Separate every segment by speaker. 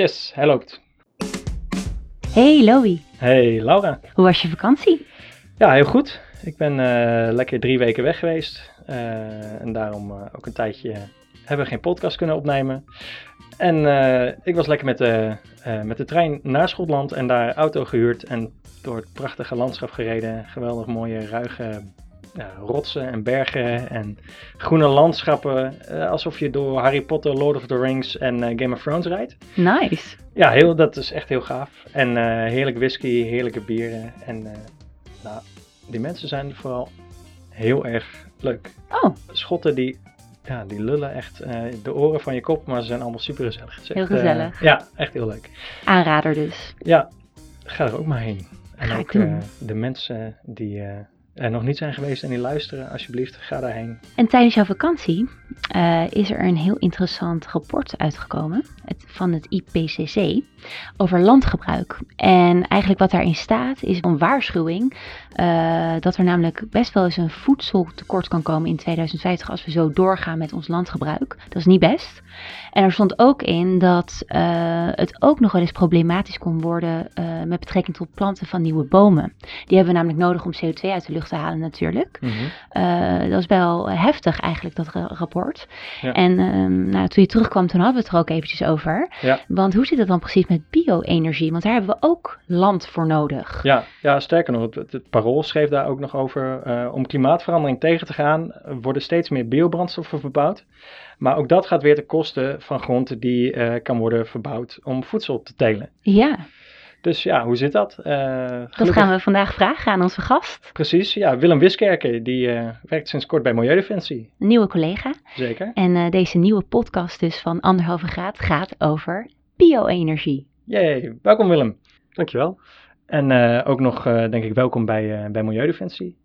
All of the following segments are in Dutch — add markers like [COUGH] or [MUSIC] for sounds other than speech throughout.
Speaker 1: Yes, hij loopt.
Speaker 2: Hey Loï,
Speaker 1: Hey Laura.
Speaker 2: hoe was je vakantie?
Speaker 1: Ja, heel goed. Ik ben eh, lekker drie weken weg geweest. Eh, en daarom eh, ook een tijdje hebben we geen podcast kunnen opnemen. En ik was lekker met de, met de trein naar Schotland en daar auto gehuurd. En door het prachtige landschap gereden. Geweldig mooie ruige rotsen en bergen en groene landschappen. eh, alsof je door Harry Potter, Lord of the Rings en eh, Game of Thrones rijdt.
Speaker 2: Nice.
Speaker 1: Ja, heel, dat is echt heel gaaf. En eh, heerlijk whisky, heerlijke bieren. En nou, die mensen zijn vooral heel erg leuk.
Speaker 2: Oh,
Speaker 1: Schotten die, ja, die lullen echt de oren van je kop, maar ze zijn allemaal super gezellig.
Speaker 2: Heel gezellig.
Speaker 1: ja, echt heel leuk.
Speaker 2: aanrader dus.
Speaker 1: Ja, ga er ook maar heen. En
Speaker 2: Ga
Speaker 1: ook de mensen die er nog niet zijn geweest en die luisteren, alsjeblieft, ga daarheen.
Speaker 2: En tijdens jouw vakantie eh, is er een heel interessant rapport uitgekomen het, van het IPCC over landgebruik. En eigenlijk wat daarin staat is een waarschuwing eh, dat er namelijk best wel eens een voedseltekort kan komen in 2050 als we zo doorgaan met ons landgebruik. Dat is niet best. En er stond ook in dat eh, het ook nog wel eens problematisch kon worden eh, met betrekking tot planten van nieuwe bomen. Die hebben we namelijk nodig om CO2 uit de lucht te halen natuurlijk. Eh, dat is wel heftig eigenlijk, dat ra- rapport.
Speaker 1: Ja.
Speaker 2: En ehm, nou, toen je terugkwam, toen hadden we het er ook eventjes over.
Speaker 1: Ja.
Speaker 2: Want hoe zit het dan precies met bio-energie? Want daar hebben we ook land voor nodig.
Speaker 1: Ja, ja, sterker nog, het, het, Parool schreef daar ook nog over. eh, om klimaatverandering tegen te gaan, worden steeds meer biobrandstoffen verbouwd. Maar ook dat gaat weer ten koste van grond die eh, kan worden verbouwd om voedsel te telen.
Speaker 2: Ja,
Speaker 1: Dus ja, hoe zit dat? Eh,
Speaker 2: dat gaan we vandaag vragen aan onze gast.
Speaker 1: Precies, ja. Willem Wiskerken, die eh, werkt sinds kort bij Milieudefensie.
Speaker 2: Een nieuwe collega.
Speaker 1: Zeker.
Speaker 2: En eh, deze nieuwe podcast dus van anderhalve graad gaat over bio-energie.
Speaker 1: Jee, welkom Willem.
Speaker 3: Dankjewel.
Speaker 1: En eh, ook nog, eh, denk ik, welkom bij, eh, bij Milieudefensie.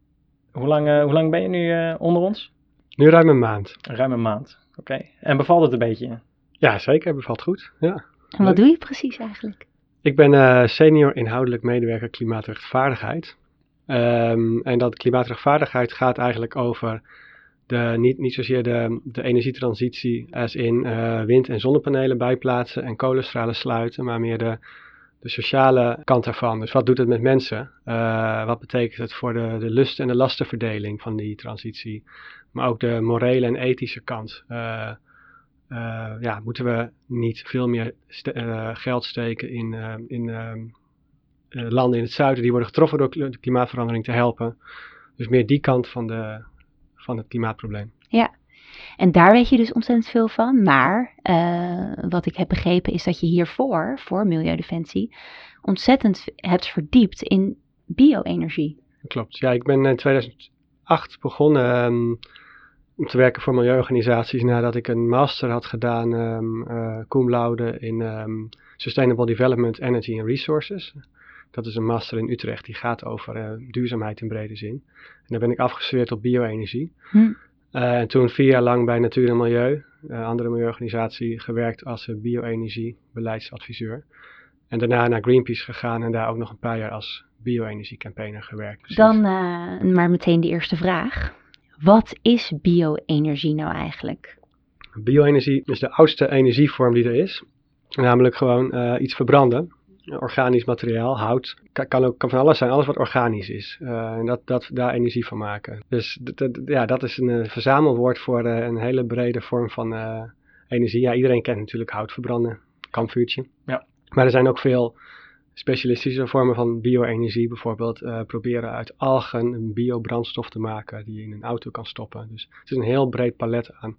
Speaker 1: Hoe lang, eh, hoe lang ben je nu eh, onder ons?
Speaker 3: Nu ruim een maand.
Speaker 1: Ruim een maand. Oké. En bevalt het een beetje?
Speaker 3: Ja, zeker. Bevalt goed. Ja.
Speaker 2: En wat doe je precies eigenlijk?
Speaker 3: Ik ben eh, senior inhoudelijk medewerker klimaatrechtvaardigheid. Ehm, en dat klimaatrechtvaardigheid gaat eigenlijk over de, niet, niet zozeer de, de energietransitie als in eh, wind- en zonnepanelen bijplaatsen en kolenstralen sluiten, maar meer de, de sociale kant daarvan. Dus wat doet het met mensen? Eh, wat betekent het voor de, de lust- en de lastenverdeling van die transitie? Maar ook de morele en ethische kant. Eh, eh, ja, moeten we niet veel meer geld steken in, in landen in het zuiden die worden getroffen door de klimaatverandering te helpen? Dus meer die kant van, de, van het klimaatprobleem.
Speaker 2: En daar weet je dus ontzettend veel van. Maar eh, wat ik heb begrepen is dat je hiervoor, voor Milieudefensie, ontzettend hebt verdiept in bio-energie.
Speaker 3: Klopt. Ja, ik ben in 2008 begonnen ehm, om te werken voor milieuorganisaties nadat ik een master had gedaan, eh, cum laude in ehm, Sustainable Development, Energy and Resources. Dat is een master in Utrecht die gaat over eh, duurzaamheid in brede zin. En daar ben ik afgestudeerd op bio-energie.
Speaker 2: Hm.
Speaker 3: Eh, en toen vier jaar lang bij Natuur en Milieu, een andere milieuorganisatie, gewerkt als eh, bio-energie beleidsadviseur. En daarna naar Greenpeace gegaan en daar ook nog een paar jaar als bio-energie campaigner gewerkt. Precies.
Speaker 2: Dan eh, maar meteen de eerste vraag. Wat is bio-energie nou eigenlijk?
Speaker 3: Bio-energie is de oudste energievorm die er is. Namelijk gewoon eh, iets verbranden. Organisch materiaal, hout. Kan, kan, ook, kan van alles zijn, alles wat organisch is. Eh, en dat, dat, daar energie van maken. Dus ja, dat is een eh, verzamelwoord voor eh, een hele brede vorm van energie. Ja, iedereen kent natuurlijk hout verbranden. Kampvuurtje.
Speaker 1: Ja.
Speaker 3: Maar er zijn ook veel specialistische vormen van bio-energie. Bijvoorbeeld proberen uit algen een biobrandstof te maken die je in een auto kan stoppen. Dus het is een heel breed palet aan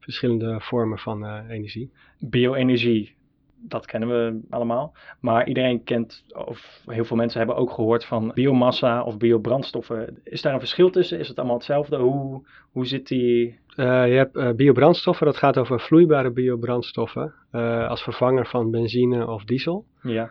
Speaker 3: verschillende vormen van energie.
Speaker 1: Bio-energie, dat kennen we allemaal. Maar iedereen kent, of heel veel mensen hebben ook gehoord van biomassa of biobrandstoffen. Is daar een verschil tussen? Is het allemaal hetzelfde? Hoe, hoe zit die...
Speaker 3: Eh, je hebt eh, biobrandstoffen, dat gaat over vloeibare biobrandstoffen eh, als vervanger van benzine of diesel.
Speaker 1: Ja,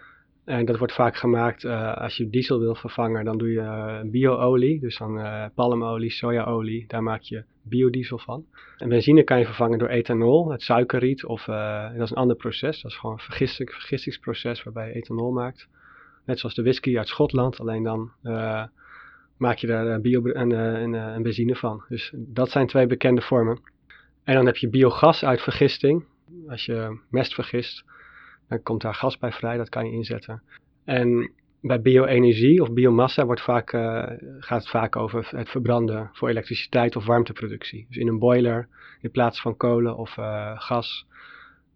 Speaker 3: En dat wordt vaak gemaakt eh, als je diesel wil vervangen, dan doe je eh, bio-olie, dus dan eh, palmolie, sojaolie, daar maak je biodiesel van. En benzine kan je vervangen door ethanol, het suikerriet, of dat is een ander proces, dat is gewoon een vergisting, vergistingsproces waarbij je ethanol maakt. Net zoals de whisky uit Schotland, alleen dan maak je daar bio en benzine van. Dus dat zijn twee bekende vormen. En dan heb je biogas uit vergisting. Als je mest vergist, Dan komt daar gas bij vrij, dat kan je inzetten. En bij bio-energie of biomassa wordt vaak, uh, gaat het vaak over het verbranden voor elektriciteit of warmteproductie. Dus in een boiler, in plaats van kolen of uh, gas,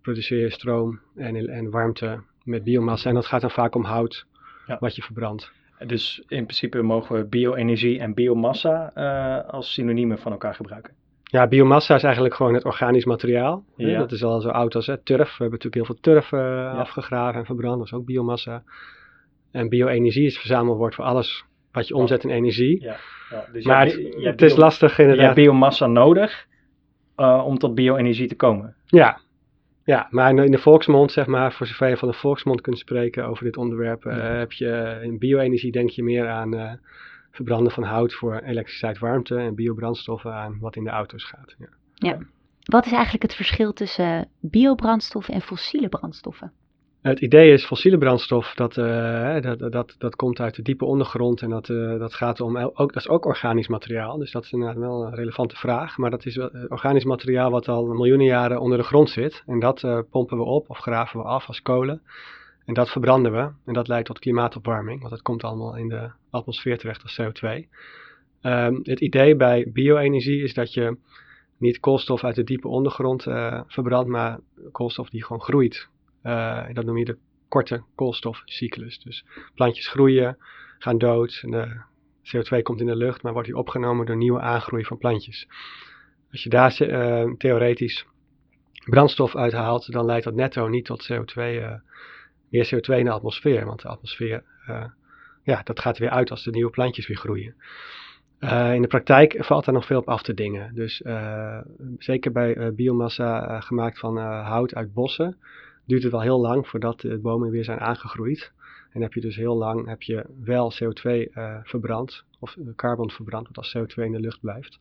Speaker 3: produceer je stroom en, en warmte met biomassa. En dat gaat dan vaak om hout, ja. wat je verbrandt.
Speaker 1: Dus in principe mogen we bio-energie en biomassa uh, als synoniemen van elkaar gebruiken.
Speaker 3: Ja, biomassa is eigenlijk gewoon het organisch materiaal. Ja. Dat is al zo oud als hè, turf. We hebben natuurlijk heel veel turf uh, ja. afgegraven en verbrand. Dat is ook biomassa. En bio-energie is het verzamelwoord voor alles wat je omzet in energie. Ja. Dus maar het, het is lastig inderdaad.
Speaker 1: Je hebt biomassa nodig uh, om tot bio-energie te komen.
Speaker 3: Ja, ja, maar in de volksmond, zeg maar, voor zover je van de volksmond kunt spreken over dit onderwerp, uh, heb je in bio-energie denk je meer aan uh, verbranden van hout voor elektriciteit, warmte en biobrandstoffen aan wat in de auto's gaat. Ja.
Speaker 2: ja. Wat is eigenlijk het verschil tussen biobrandstoffen en fossiele brandstoffen?
Speaker 3: Het idee is fossiele brandstof, dat, uh, dat, dat, dat komt uit de diepe ondergrond en dat, uh, dat gaat om, ook, dat is ook organisch materiaal. Dus dat is inderdaad wel een relevante vraag. Maar dat is organisch materiaal wat al miljoenen jaren onder de grond zit. En dat uh, pompen we op of graven we af als kolen. En dat verbranden we. En dat leidt tot klimaatopwarming, want dat komt allemaal in de atmosfeer terecht als CO2. Um, ehm, het idee bij bio-energie is dat je niet koolstof uit de diepe ondergrond verbrandt, maar koolstof die gewoon groeit uh, dat noem je de korte koolstofcyclus. Dus plantjes groeien, gaan dood. En de CO2 komt in de lucht, maar wordt hier opgenomen door nieuwe aangroei van plantjes. Als je daar uh, theoretisch brandstof uithaalt, dan leidt dat netto niet tot CO2, uh, eh, meer CO2 in de atmosfeer. Want de atmosfeer, ja, dat gaat weer uit als de nieuwe plantjes weer groeien. in de praktijk valt daar nog veel op af te dingen. Dus zeker bij biomassa gemaakt van hout uit bossen, duurt het wel heel lang voordat de bomen weer zijn aangegroeid. En heb je dus heel lang heb je wel CO2 uh, verbrand, of carbon verbrand, wat als CO2 in de lucht blijft.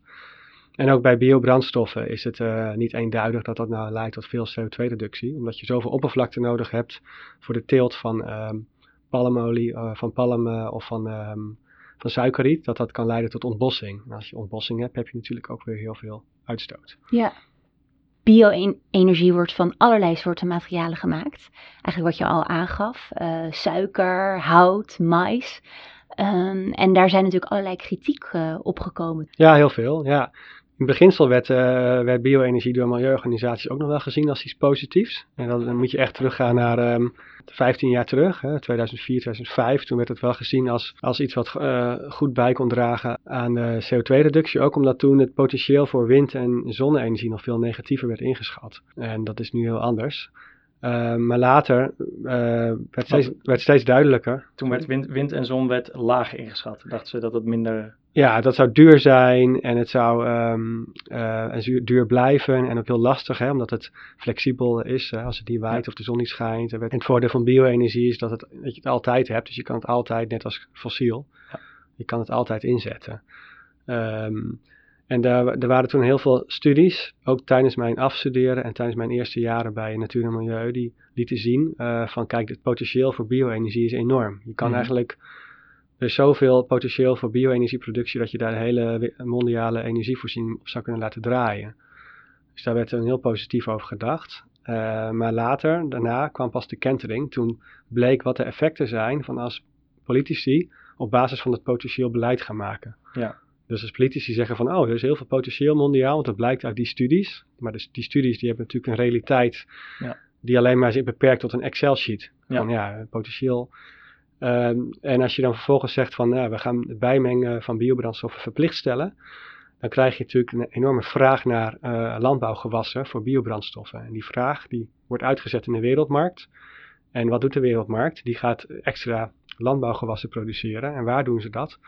Speaker 3: En ook bij biobrandstoffen is het uh, niet eenduidig dat dat nou leidt tot veel CO2-reductie, omdat je zoveel oppervlakte nodig hebt voor de teelt van um, palmolie, uh, van palmen of van, um, van suikerriet, dat dat kan leiden tot ontbossing. En als je ontbossing hebt, heb je natuurlijk ook weer heel veel uitstoot.
Speaker 2: Ja, Bio-energie wordt van allerlei soorten materialen gemaakt. Eigenlijk wat je al aangaf: uh, suiker, hout, mais. Um, en daar zijn natuurlijk allerlei kritiek uh, op gekomen.
Speaker 3: Ja, heel veel. Ja. In beginsel werd, uh, werd bio-energie door milieuorganisaties ook nog wel gezien als iets positiefs. En dan, moet je echt teruggaan naar um, 15 jaar terug, hè, 2004, 2005. Toen werd het wel gezien als, als iets wat uh, goed bij kon dragen aan de CO2-reductie. Ook omdat toen het potentieel voor wind- en zonne-energie nog veel negatiever werd ingeschat. En dat is nu heel anders. Uh, maar later uh, werd, steeds, werd steeds duidelijker.
Speaker 1: Toen werd wind, wind en zon werd lager ingeschat. Dachten ze dat het minder
Speaker 3: ja, dat zou duur zijn en het zou um, uh, duur blijven en ook heel lastig, hè, omdat het flexibel is hè, als het niet waait of de zon niet schijnt. En het voordeel van bio-energie is dat, het, dat je het altijd hebt, dus je kan het altijd, net als fossiel, ja. je kan het altijd inzetten. Um, en daar, er waren toen heel veel studies, ook tijdens mijn afstuderen en tijdens mijn eerste jaren bij Natuur en Milieu, die lieten zien uh, van kijk, het potentieel voor bio-energie is enorm. Je kan mm. eigenlijk er is zoveel potentieel voor bio-energieproductie dat je daar de hele mondiale energievoorziening op zou kunnen laten draaien. Dus daar werd een heel positief over gedacht. Uh, maar later, daarna, kwam pas de kentering. Toen bleek wat de effecten zijn van als politici op basis van het potentieel beleid gaan maken. Ja. Dus als politici zeggen van, oh, er is heel veel potentieel mondiaal, want dat blijkt uit die studies. Maar dus die studies die hebben natuurlijk een realiteit ja. die alleen maar zich beperkt tot een Excel-sheet. Ja. Van ja, potentieel Ehm, en als je dan vervolgens zegt van nou, we gaan het bijmengen van biobrandstoffen verplicht stellen, dan krijg je natuurlijk een enorme vraag naar uh, landbouwgewassen voor biobrandstoffen. En die vraag die wordt uitgezet in de wereldmarkt. En wat doet de wereldmarkt? Die gaat extra landbouwgewassen produceren. En waar doen ze dat?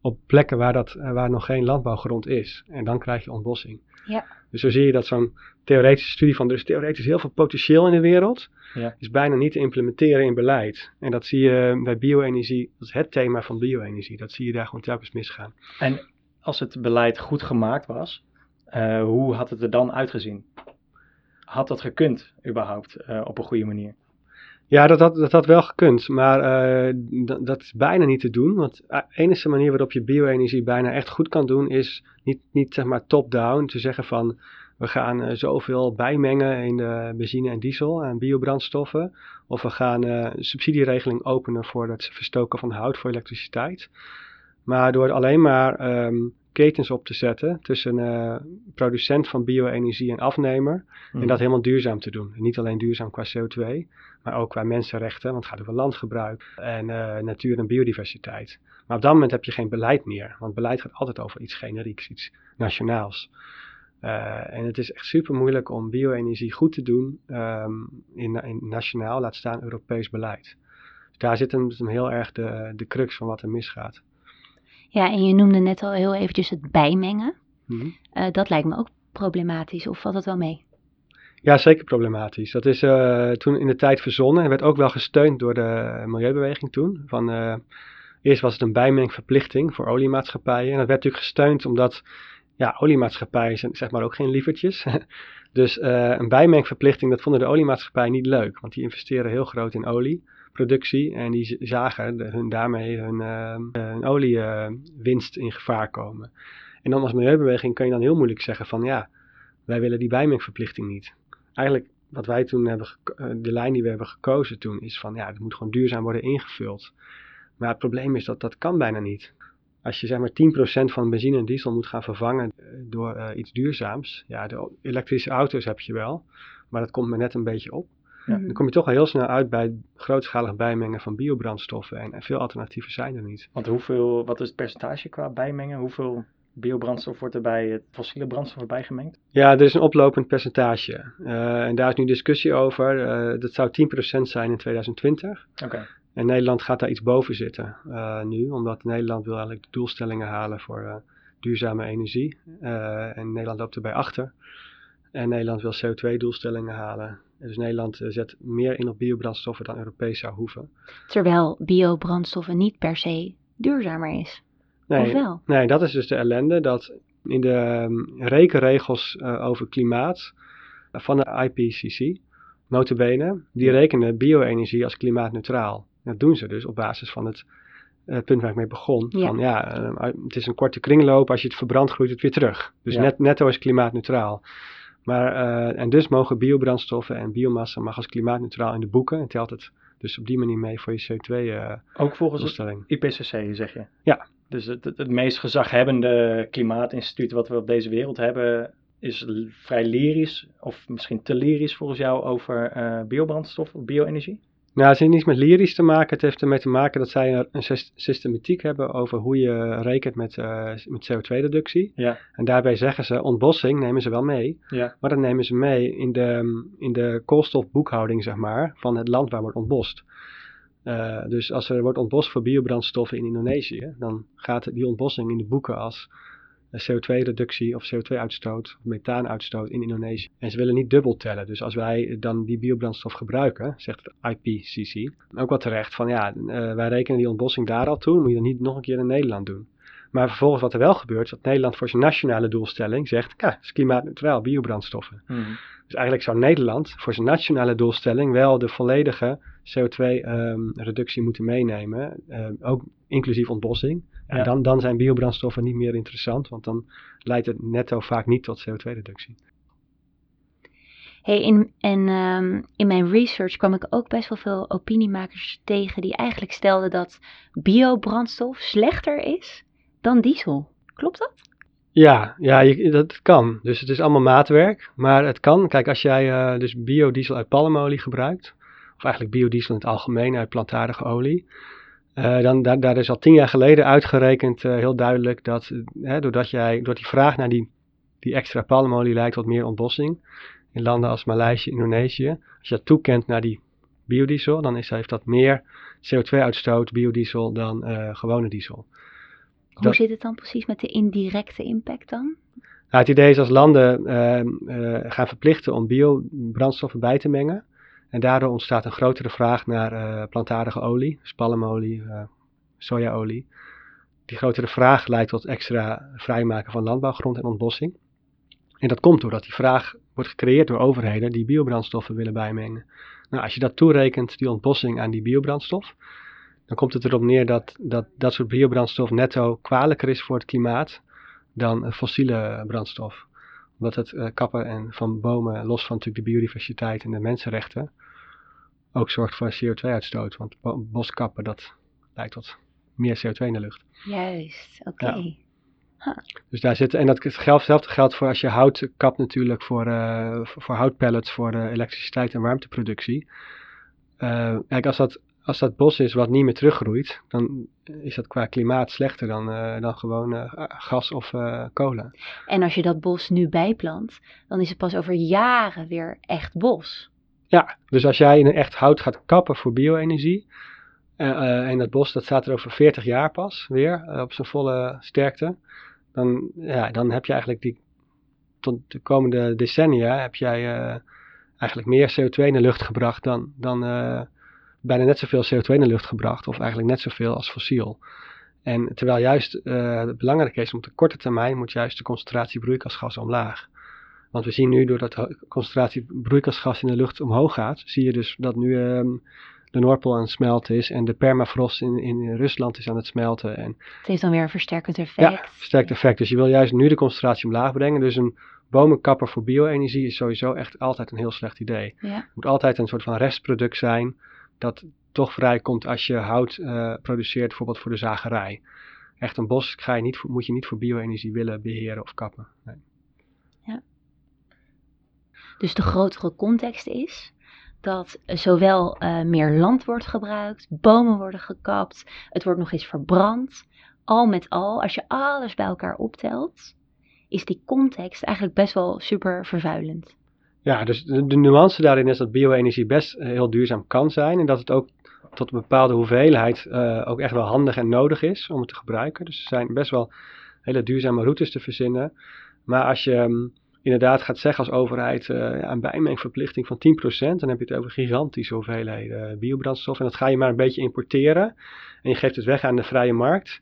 Speaker 3: Op plekken waar, dat, eh, waar nog geen landbouwgrond is. En dan krijg je ontbossing. Ja. Dus zo zie je dat zo'n theoretische studie van er is theoretisch heel veel potentieel in de wereld ja. is bijna niet te implementeren in beleid. En dat zie je bij bio-energie, dat is het thema van bio-energie. Dat zie je daar gewoon telkens misgaan.
Speaker 1: En als het beleid goed gemaakt was, uh, hoe had het er dan uitgezien? Had dat gekund überhaupt uh, op een goede manier?
Speaker 3: Ja, dat had, dat wel gekund, maar uh, dat is bijna niet te doen. Want de enige manier waarop je bio-energie bijna echt goed kan doen, is niet, niet zeg maar top-down te zeggen van we gaan uh, zoveel bijmengen in de benzine en diesel en biobrandstoffen. Of we gaan een subsidieregeling openen voor het verstoken van hout voor elektriciteit. Maar door alleen maar um, ketens op te zetten tussen uh, producent van bio-energie en afnemer. En dat helemaal duurzaam te doen. En niet alleen duurzaam qua CO2, maar ook qua mensenrechten, want het gaat over landgebruik en natuur en biodiversiteit. Maar op dat moment heb je geen beleid meer, want beleid gaat altijd over iets generieks, iets nationaals. Uh, en het is echt super moeilijk om bio-energie goed te doen um, in, in, nationaal, laat staan Europees beleid. Dus daar zit hem, hem heel erg de, de crux van wat er misgaat.
Speaker 2: Ja, en je noemde net al heel eventjes het bijmengen. Mm -hmm. uh, dat lijkt me ook problematisch, of valt dat wel mee?
Speaker 3: Ja, zeker problematisch. Dat is uh, toen in de tijd verzonnen en werd ook wel gesteund door de milieubeweging toen. Van, eerst was het een bijmengverplichting voor oliemaatschappijen. En dat werd natuurlijk gesteund omdat ja, oliemaatschappijen zijn zeg maar ook geen lievertjes. [LAUGHS] dus uh, een bijmengverplichting, dat vonden de oliemaatschappijen niet leuk. Want die investeren heel groot in olieproductie. En die zagen hun, daarmee hun, uh, hun oliewinst in gevaar komen. En dan als milieubeweging kan je dan heel moeilijk zeggen van ja, wij willen die bijmengverplichting niet. Eigenlijk wat wij toen hebben, de lijn die we hebben gekozen toen is van ja, het moet gewoon duurzaam worden ingevuld. Maar het probleem is dat dat kan bijna niet. Als je zeg maar 10% van benzine en diesel moet gaan vervangen door iets duurzaams. Ja, de elektrische auto's heb je wel, maar dat komt me net een beetje op. Ja. Dan kom je toch al heel snel uit bij grootschalig bijmengen van biobrandstoffen. En, en veel alternatieven zijn er niet.
Speaker 1: Want hoeveel, wat is het percentage qua bijmengen? Hoeveel biobrandstof wordt er bij het fossiele brandstof bijgemengd?
Speaker 3: Ja, er is een oplopend percentage. Uh, en daar is nu discussie over. Uh, dat zou 10% zijn in 2020. Oké. Okay. En Nederland gaat daar iets boven zitten uh, nu, omdat Nederland wil eigenlijk de doelstellingen halen voor uh, duurzame energie. Uh, en Nederland loopt erbij achter. En Nederland wil CO2-doelstellingen halen. Dus Nederland zet meer in op biobrandstoffen dan Europees zou hoeven.
Speaker 2: Terwijl biobrandstoffen niet per se duurzamer is.
Speaker 3: Nee,
Speaker 2: of wel?
Speaker 3: Nee, dat is dus de ellende. Dat in de um, rekenregels over klimaat van de IPCC, notabene, die rekenen bio-energie als klimaatneutraal. Dat doen ze dus op basis van het uh, punt waar ik mee begon. Ja. Van ja, het is een korte kringloop. Als je het verbrandt, groeit het weer terug. Dus ja. net, netto is klimaatneutraal. Maar, uh, en dus mogen biobrandstoffen en biomassa mag als klimaatneutraal in de boeken. En telt het dus op die manier mee voor je CO2
Speaker 1: Ook volgens het IPCC zeg je?
Speaker 3: Ja.
Speaker 1: Dus het, het, het meest gezaghebbende klimaatinstituut wat we op deze wereld hebben is vrij lyrisch, of misschien te lyrisch volgens jou, over biobrandstof of bio-energie?
Speaker 3: Nou, het heeft niets met lyrisch te maken. Het heeft ermee te maken dat zij een systematiek hebben over hoe je rekent met, uh, met CO2-reductie. Ja. En daarbij zeggen ze, ontbossing nemen ze wel mee. Ja. Maar dan nemen ze mee in de, in de koolstofboekhouding, zeg maar, van het land waar wordt ontbost. Uh, dus als er wordt ontbost voor biobrandstoffen in Indonesië, dan gaat die ontbossing in de boeken als CO2-reductie of CO2-uitstoot of methaanuitstoot in Indonesië. En ze willen niet dubbel tellen. Dus als wij dan die biobrandstof gebruiken, zegt het IPCC, ook wat terecht van ja, uh, wij rekenen die ontbossing daar al toe, moet je dat niet nog een keer in Nederland doen. Maar vervolgens wat er wel gebeurt, is dat Nederland voor zijn nationale doelstelling zegt, ja, het is klimaatneutraal, biobrandstoffen. Mm. Dus eigenlijk zou Nederland voor zijn nationale doelstelling wel de volledige CO2-reductie um, moeten meenemen, uh, ook inclusief ontbossing. En ja. dan, dan zijn biobrandstoffen niet meer interessant, want dan leidt het netto vaak niet tot CO2-reductie.
Speaker 2: Hey, in, en um, in mijn research kwam ik ook best wel veel opiniemakers tegen die eigenlijk stelden dat biobrandstof slechter is dan diesel. Klopt dat?
Speaker 3: Ja, ja je, dat kan. Dus het is allemaal maatwerk. Maar het kan. Kijk, als jij uh, dus biodiesel uit palmolie gebruikt, of eigenlijk biodiesel in het algemeen uit plantaardige olie, uh, dan, daar, is al tien jaar geleden uitgerekend uh, heel duidelijk dat doordat, jij, doordat die vraag naar die, die extra palmolie leidt tot meer ontbossing in landen als Maleisië, Indonesië. Als je dat toekent naar die biodiesel, dan heeft dat meer CO2-uitstoot biodiesel dan gewone diesel.
Speaker 2: Hoe dat, zit het dan precies met de indirecte impact dan?
Speaker 3: Nou, het idee is als landen gaan verplichten om biobrandstoffen bij te mengen, en daardoor ontstaat een grotere vraag naar uh, plantaardige olie, dus palmolie, uh, sojaolie. Die grotere vraag leidt tot extra vrijmaken van landbouwgrond en ontbossing. En dat komt doordat die vraag wordt gecreëerd door overheden die biobrandstoffen willen bijmengen. Nou, als je dat toerekent, die ontbossing aan die biobrandstof, dan komt het erop neer dat dat, dat soort biobrandstof netto kwalijker is voor het klimaat dan fossiele brandstof Omdat het eh, kappen en van bomen, los van natuurlijk de biodiversiteit en de mensenrechten, ook zorgt voor CO2-uitstoot. Want bo- boskappen, dat leidt tot meer CO2 in de lucht.
Speaker 2: Juist, oké.
Speaker 3: Dus daar zitten, en dat geldt, hetzelfde geldt voor als je hout kapt natuurlijk voor, eh, voor, voor houtpellets, voor elektriciteit en warmteproductie. Eh, kijk, als dat, als dat bos is wat niet meer teruggroeit, dan is dat qua klimaat slechter dan, eh, dan gewoon eh, gas of eh, kolen.
Speaker 2: En als je dat bos nu bijplant, dan is het pas over jaren weer echt bos.
Speaker 3: Ja, dus als jij een echt hout gaat kappen voor bio-energie, eh, eh, en dat bos dat staat er over 40 jaar pas weer eh, op zijn volle sterkte, dan, ja, dan heb je eigenlijk die, tot de komende decennia heb jij eh, eigenlijk meer CO2 in de lucht gebracht dan, dan eh, bijna net zoveel CO2 in de lucht gebracht, of eigenlijk net zoveel als fossiel. En terwijl juist eh, het belangrijk is, op de korte termijn moet juist de concentratie broeikasgassen omlaag. Want we zien nu, doordat de concentratie broeikasgas in de lucht omhoog gaat, zie je dus dat nu ehm, de Noordpool aan het smelten is en de permafrost in, in Rusland is aan het smelten. En
Speaker 2: Het heeft dan weer een versterkend effect.
Speaker 3: ja, versterkt effect. Dus je wil juist nu de concentratie omlaag brengen. Dus een bomenkapper voor bio-energie is sowieso echt altijd een heel slecht idee.
Speaker 2: Ja.
Speaker 3: Het moet altijd een soort van restproduct zijn dat toch vrijkomt als je hout eh, produceert, bijvoorbeeld voor de zagerij. Echt een bos ga je niet moet je niet voor bio-energie willen beheren of kappen. Nee.
Speaker 2: Dus de grotere context is dat zowel eh, meer land wordt gebruikt, bomen worden gekapt, het wordt nog eens verbrand. Al met al, als je alles bij elkaar optelt, is die context eigenlijk best wel super vervuilend.
Speaker 3: Ja, dus de, nuance daarin is dat bio-energie best eh, heel duurzaam kan zijn. En dat het ook tot een bepaalde hoeveelheid eh, ook echt wel handig en nodig is om het te gebruiken. Dus er zijn best wel hele duurzame routes te verzinnen. Maar als je um, inderdaad gaat zeggen als overheid ja, een bijmengverplichting van 10%, dan heb je het over gigantische hoeveelheden biobrandstof. En dat ga je maar een beetje importeren. En je geeft het weg aan de vrije markt.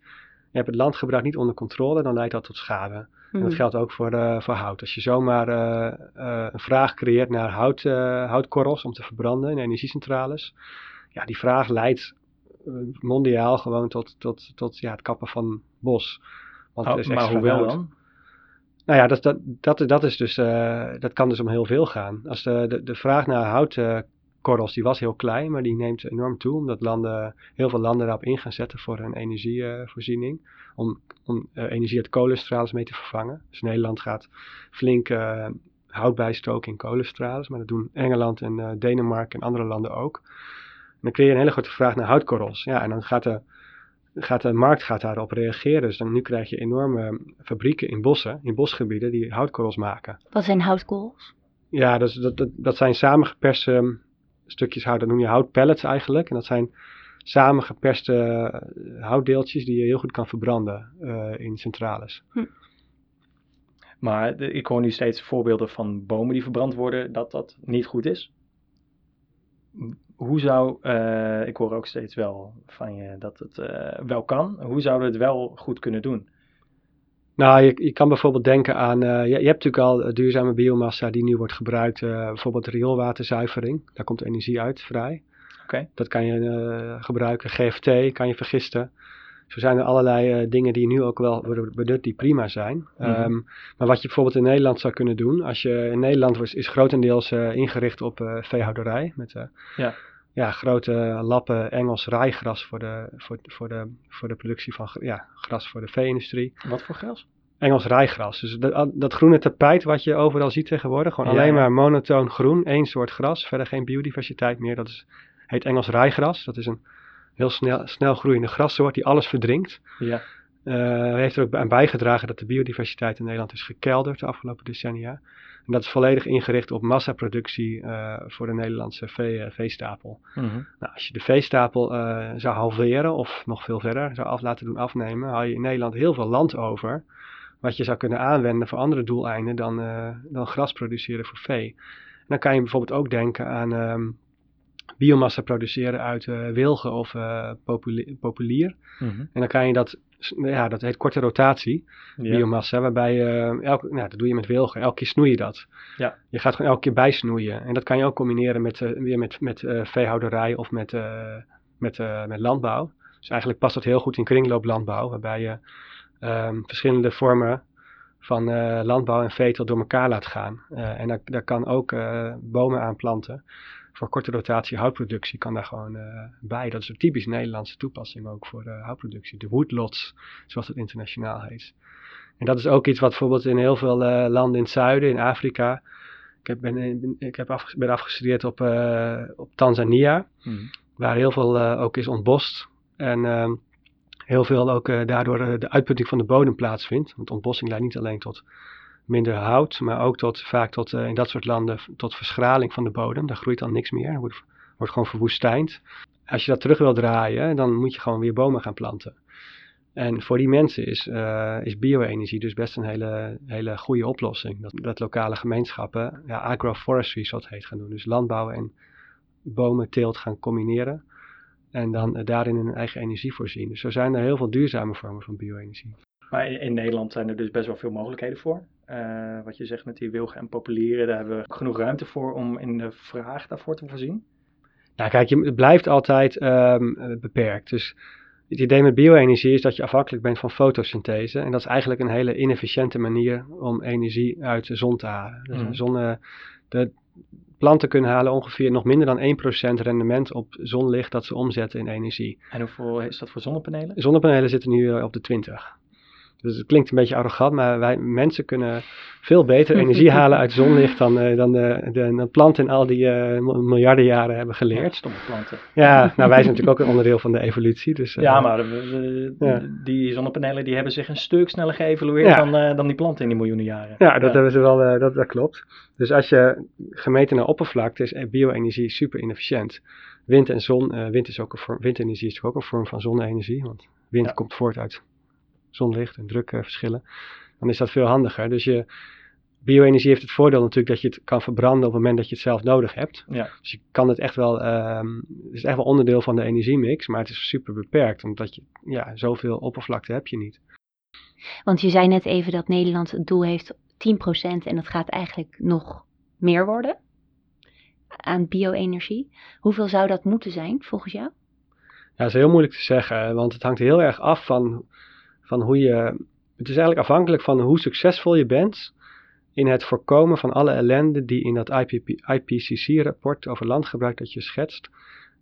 Speaker 3: Je hebt het landgebruik niet onder controle, dan leidt dat tot schade. En dat geldt ook voor, uh, voor hout. Als je zomaar uh, uh, een vraag creëert naar hout, houtkorrels om te verbranden in energiecentrales. Ja, die vraag leidt mondiaal gewoon tot, tot, tot ja, het kappen van bos.
Speaker 1: Want oh, is maar hoe wel dan?
Speaker 3: Nou ja, dat, dat, dat, dat, is dus, dat kan dus om heel veel gaan. Als de, de, de vraag naar houtkorrels, die was heel klein, maar die neemt enorm toe. Omdat landen, heel veel landen daarop in gaan zetten voor hun energievoorziening om, om uh, energie uit kolenstrales mee te vervangen. Dus Nederland gaat flink uh, hout bijstoken in kolenstrales, maar dat doen Engeland en uh, Denemarken en andere landen ook. En dan creëer je een hele grote vraag naar houtkorrels. Ja, en dan gaat de, gaat de markt gaat daarop reageren. Dus dan nu krijg je enorme fabrieken in bossen, in bosgebieden, die houtkorrels maken.
Speaker 2: Wat zijn houtkorrels?
Speaker 3: Ja, dus dat, dat, dat zijn samengeperste stukjes hout, dat noem je houtpellets eigenlijk. En dat zijn samengeperste houtdeeltjes die je heel goed kan verbranden uh, in centrales. Hm.
Speaker 1: Maar de, ik hoor nu steeds voorbeelden van bomen die verbrand worden, dat dat niet goed is. Hoe zou, uh, ik hoor ook steeds wel van je dat het uh, wel kan. Hoe zouden we het wel goed kunnen doen?
Speaker 3: Nou, je, je kan bijvoorbeeld denken aan, je, je, hebt natuurlijk al duurzame biomassa die nu wordt gebruikt, bijvoorbeeld rioolwaterzuivering. Daar komt energie uit vrij.
Speaker 1: Okay.
Speaker 3: Dat kan je uh, gebruiken. GFT kan je vergisten. Zo zijn er allerlei dingen die nu ook wel worden benut die prima zijn. Mm -hmm. um, maar wat je bijvoorbeeld in Nederland zou kunnen doen. Als je in Nederland was, is grotendeels ingericht op veehouderij. Met
Speaker 1: ja.
Speaker 3: Ja, grote lappen Engels rijgras voor de, voor, voor de, voor de productie van ja, gras voor de vee-industrie.
Speaker 1: Wat voor gras?
Speaker 3: Engels rijgras. Dus dat, dat, groene tapijt wat je overal ziet tegenwoordig. Gewoon ja. alleen maar monotoon groen, één soort gras. Verder geen biodiversiteit meer. Dat is heet Engels rijgras. Dat is een heel snel, snel groeiende grassoort die alles verdrinkt.
Speaker 1: Ja.
Speaker 3: Uh, heeft er ook aan bijgedragen dat de biodiversiteit in Nederland is gekelderd de afgelopen decennia. En dat is volledig ingericht op massaproductie uh, voor de Nederlandse vee, veestapel.
Speaker 1: Mm -hmm.
Speaker 3: nou, als je de veestapel uh, zou halveren of nog veel verder zou af laten doen afnemen, haal je in Nederland heel veel land over. Wat je zou kunnen aanwenden voor andere doeleinden dan, dan gras produceren voor vee. En dan kan je bijvoorbeeld ook denken aan um, biomassa produceren uit uh, wilgen of uh, populier. populier.
Speaker 1: Mm -hmm.
Speaker 3: En dan kan je dat, ja, dat heet korte rotatie,
Speaker 1: ja.
Speaker 3: biomassa, waarbij je, elke, nou, dat doe je met wilgen, elke keer snoei je dat.
Speaker 1: Ja.
Speaker 3: Je gaat gewoon elke keer bijsnoeien. En dat kan je ook combineren met, uh, weer met, met veehouderij of met, met, met landbouw. Dus eigenlijk past dat heel goed in kringlooplandbouw, waarbij je um, verschillende vormen van landbouw en veeteelt door elkaar laat gaan. En daar, daar kan ook bomen aan planten. Voor korte rotatie houtproductie kan daar gewoon bij. Dat is een typisch Nederlandse toepassing ook voor houtproductie. De woodlots, zoals het internationaal heet. En dat is ook iets wat bijvoorbeeld in heel veel landen in het zuiden, in Afrika. Ik, heb, ben, ik heb af, ben afgestudeerd op, op Tanzania, hmm. waar heel veel ook is ontbost. En ehm, heel veel ook daardoor de uitputting van de bodem plaatsvindt. Want ontbossing leidt niet alleen tot minder hout, maar ook tot, vaak tot, uh, in dat soort landen tot verschraling van de bodem. Daar groeit dan niks meer, wordt, wordt gewoon verwoestijnd. Als je dat terug wil draaien, dan moet je gewoon weer bomen gaan planten. En voor die mensen is, is bio-energie dus best een hele, hele goede oplossing. Dat, dat lokale gemeenschappen ja, agroforestry, zoals het heet, gaan doen. Dus landbouw en bomenteelt gaan combineren. En dan uh, daarin hun eigen energie voorzien. Dus zo zijn er heel veel duurzame vormen van bio-energie.
Speaker 1: Maar in, Nederland zijn er dus best wel veel mogelijkheden voor. Uh, wat je zegt met die wilgen en populieren, daar hebben we genoeg ruimte voor om in de vraag daarvoor te voorzien.
Speaker 3: Nou kijk, je, het blijft altijd um, beperkt. Dus het idee met bio-energie is dat je afhankelijk bent van fotosynthese. En dat is eigenlijk een hele inefficiënte manier om energie uit de zon te halen. Dus mm. zon, de, planten kunnen halen ongeveer nog minder dan 1% rendement op zonlicht dat ze omzetten in energie.
Speaker 1: En hoeveel is dat voor zonnepanelen?
Speaker 3: Zonnepanelen zitten nu eh, op de 20. Dus het klinkt een beetje arrogant, maar wij mensen kunnen veel beter [LAUGHS] energie halen uit zonlicht dan, uh, dan de, de, de, planten in al die uh, miljarden jaren hebben geleerd. Ja,
Speaker 1: stomme planten.
Speaker 3: Ja, nou wij zijn natuurlijk ook een onderdeel van de evolutie. Dus,
Speaker 1: uh, ja, maar ja. die zonnepanelen die hebben zich een stuk sneller geëvolueerd ja. dan, dan die planten in die miljoenen jaren.
Speaker 3: Ja, dat, Hebben ze wel, dat, dat klopt. Dus als je gemeten naar oppervlakte is bio-energie super inefficiënt. Wind en zon, wind is ook een vorm, windenergie is ook een vorm van zonne-energie, want wind komt voort uit zonlicht en drukverschillen, dan is dat veel handiger. Dus je bio-energie heeft het voordeel natuurlijk dat je het kan verbranden op het moment dat je het zelf nodig hebt. Ja. Dus je kan het echt wel, um, het is echt wel onderdeel van de energiemix, maar het is super beperkt, omdat je, ja, zoveel oppervlakte heb je niet.
Speaker 2: Want je zei net even dat Nederland het doel heeft 10% en dat gaat eigenlijk nog meer worden aan bio-energie. Hoeveel zou dat moeten zijn volgens jou?
Speaker 3: Ja, dat is heel moeilijk te zeggen, want het hangt heel erg af van van hoe je. Het is eigenlijk afhankelijk van hoe succesvol je bent in het voorkomen van alle ellende die in dat IPCC-rapport over landgebruik dat je schetst.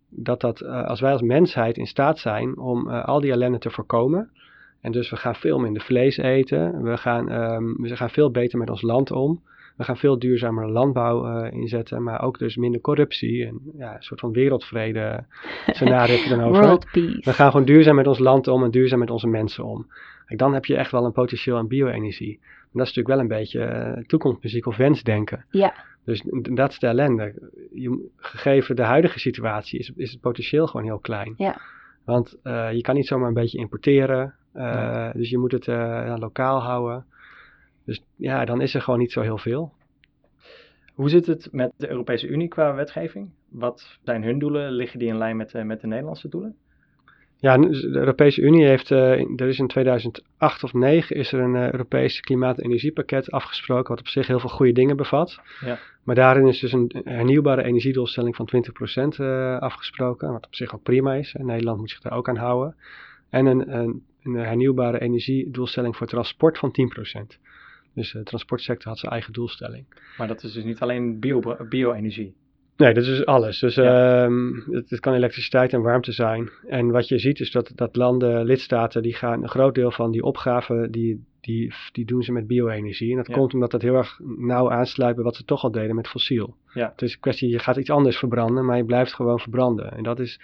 Speaker 3: Dat, dat uh, als wij als mensheid in staat zijn om uh, al die ellende te voorkomen. En dus we gaan veel minder vlees eten. We gaan, um, we gaan veel beter met ons land om. We gaan veel duurzamere landbouw uh, inzetten, maar ook dus minder corruptie en ja, een soort van wereldvrede scenario [LAUGHS] dan over.
Speaker 2: World peace.
Speaker 3: We gaan gewoon duurzaam met ons land om en duurzaam met onze mensen om. Kijk, dan heb je echt wel een potentieel aan bio-energie. Maar dat is natuurlijk wel een beetje uh, toekomstmuziek of wensdenken.
Speaker 2: Ja.
Speaker 3: Dus dat is de ellende. Je, gegeven de huidige situatie is, is het potentieel gewoon heel klein.
Speaker 2: Ja.
Speaker 3: Want uh, je kan niet zomaar een beetje importeren. Uh, Dus je moet het lokaal houden. Dus ja, dan is er gewoon niet zo heel veel.
Speaker 1: Hoe zit het met de Europese Unie qua wetgeving? Wat zijn hun doelen? Liggen die in lijn met, uh, met de Nederlandse doelen?
Speaker 3: Ja, de Europese Unie heeft, uh, er is in 2008 of 2009 is er een uh, Europees klimaat- en energiepakket afgesproken, wat op zich heel veel goede dingen bevat.
Speaker 1: Ja.
Speaker 3: Maar daarin is dus een hernieuwbare energiedoelstelling van 20% uh, afgesproken, wat op zich ook prima is. En Nederland moet zich daar ook aan houden. En een, een, een hernieuwbare energiedoelstelling voor transport van 10%. Dus de transportsector had zijn eigen doelstelling.
Speaker 1: Maar dat is dus niet alleen bio-energie?
Speaker 3: nee, dat is dus alles. Dus ehm, het, kan elektriciteit en warmte zijn. En wat je ziet is dat, dat landen, lidstaten, die gaan een groot deel van die opgaven, die, die, die doen ze met bio-energie. En dat komt omdat dat heel erg nauw aansluit bij wat ze toch al deden met fossiel.
Speaker 1: Ja.
Speaker 3: Het is een kwestie, je gaat iets anders verbranden, maar je blijft gewoon verbranden. En dat is...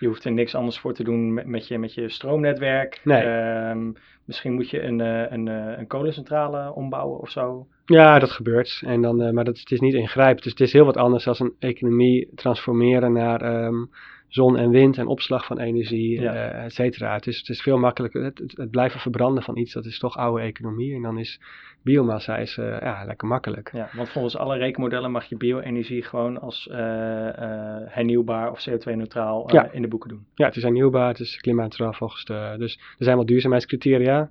Speaker 1: Je hoeft er niks anders voor te doen met, met, je, met je stroomnetwerk.
Speaker 3: Nee.
Speaker 1: Ehm, Misschien moet je een, eh, een, eh, een kolencentrale ombouwen of zo.
Speaker 3: Ja, dat gebeurt. En dan, eh, maar dat, het is niet ingrijpend. Dus het is heel wat anders dan een economie transformeren naar ehm, zon en wind en opslag van energie, ja. et cetera. Het is, het is veel makkelijker. Het, het, blijven verbranden van iets, dat is toch oude economie. En dan is biomassa is, ja, lekker makkelijk.
Speaker 1: Ja, want volgens alle rekenmodellen mag je bio-energie gewoon als hernieuwbaar of CO2-neutraal in de boeken doen.
Speaker 3: Ja, het is hernieuwbaar, het is klimaatneutraal volgens de... Dus er zijn wel duurzaamheidscriteria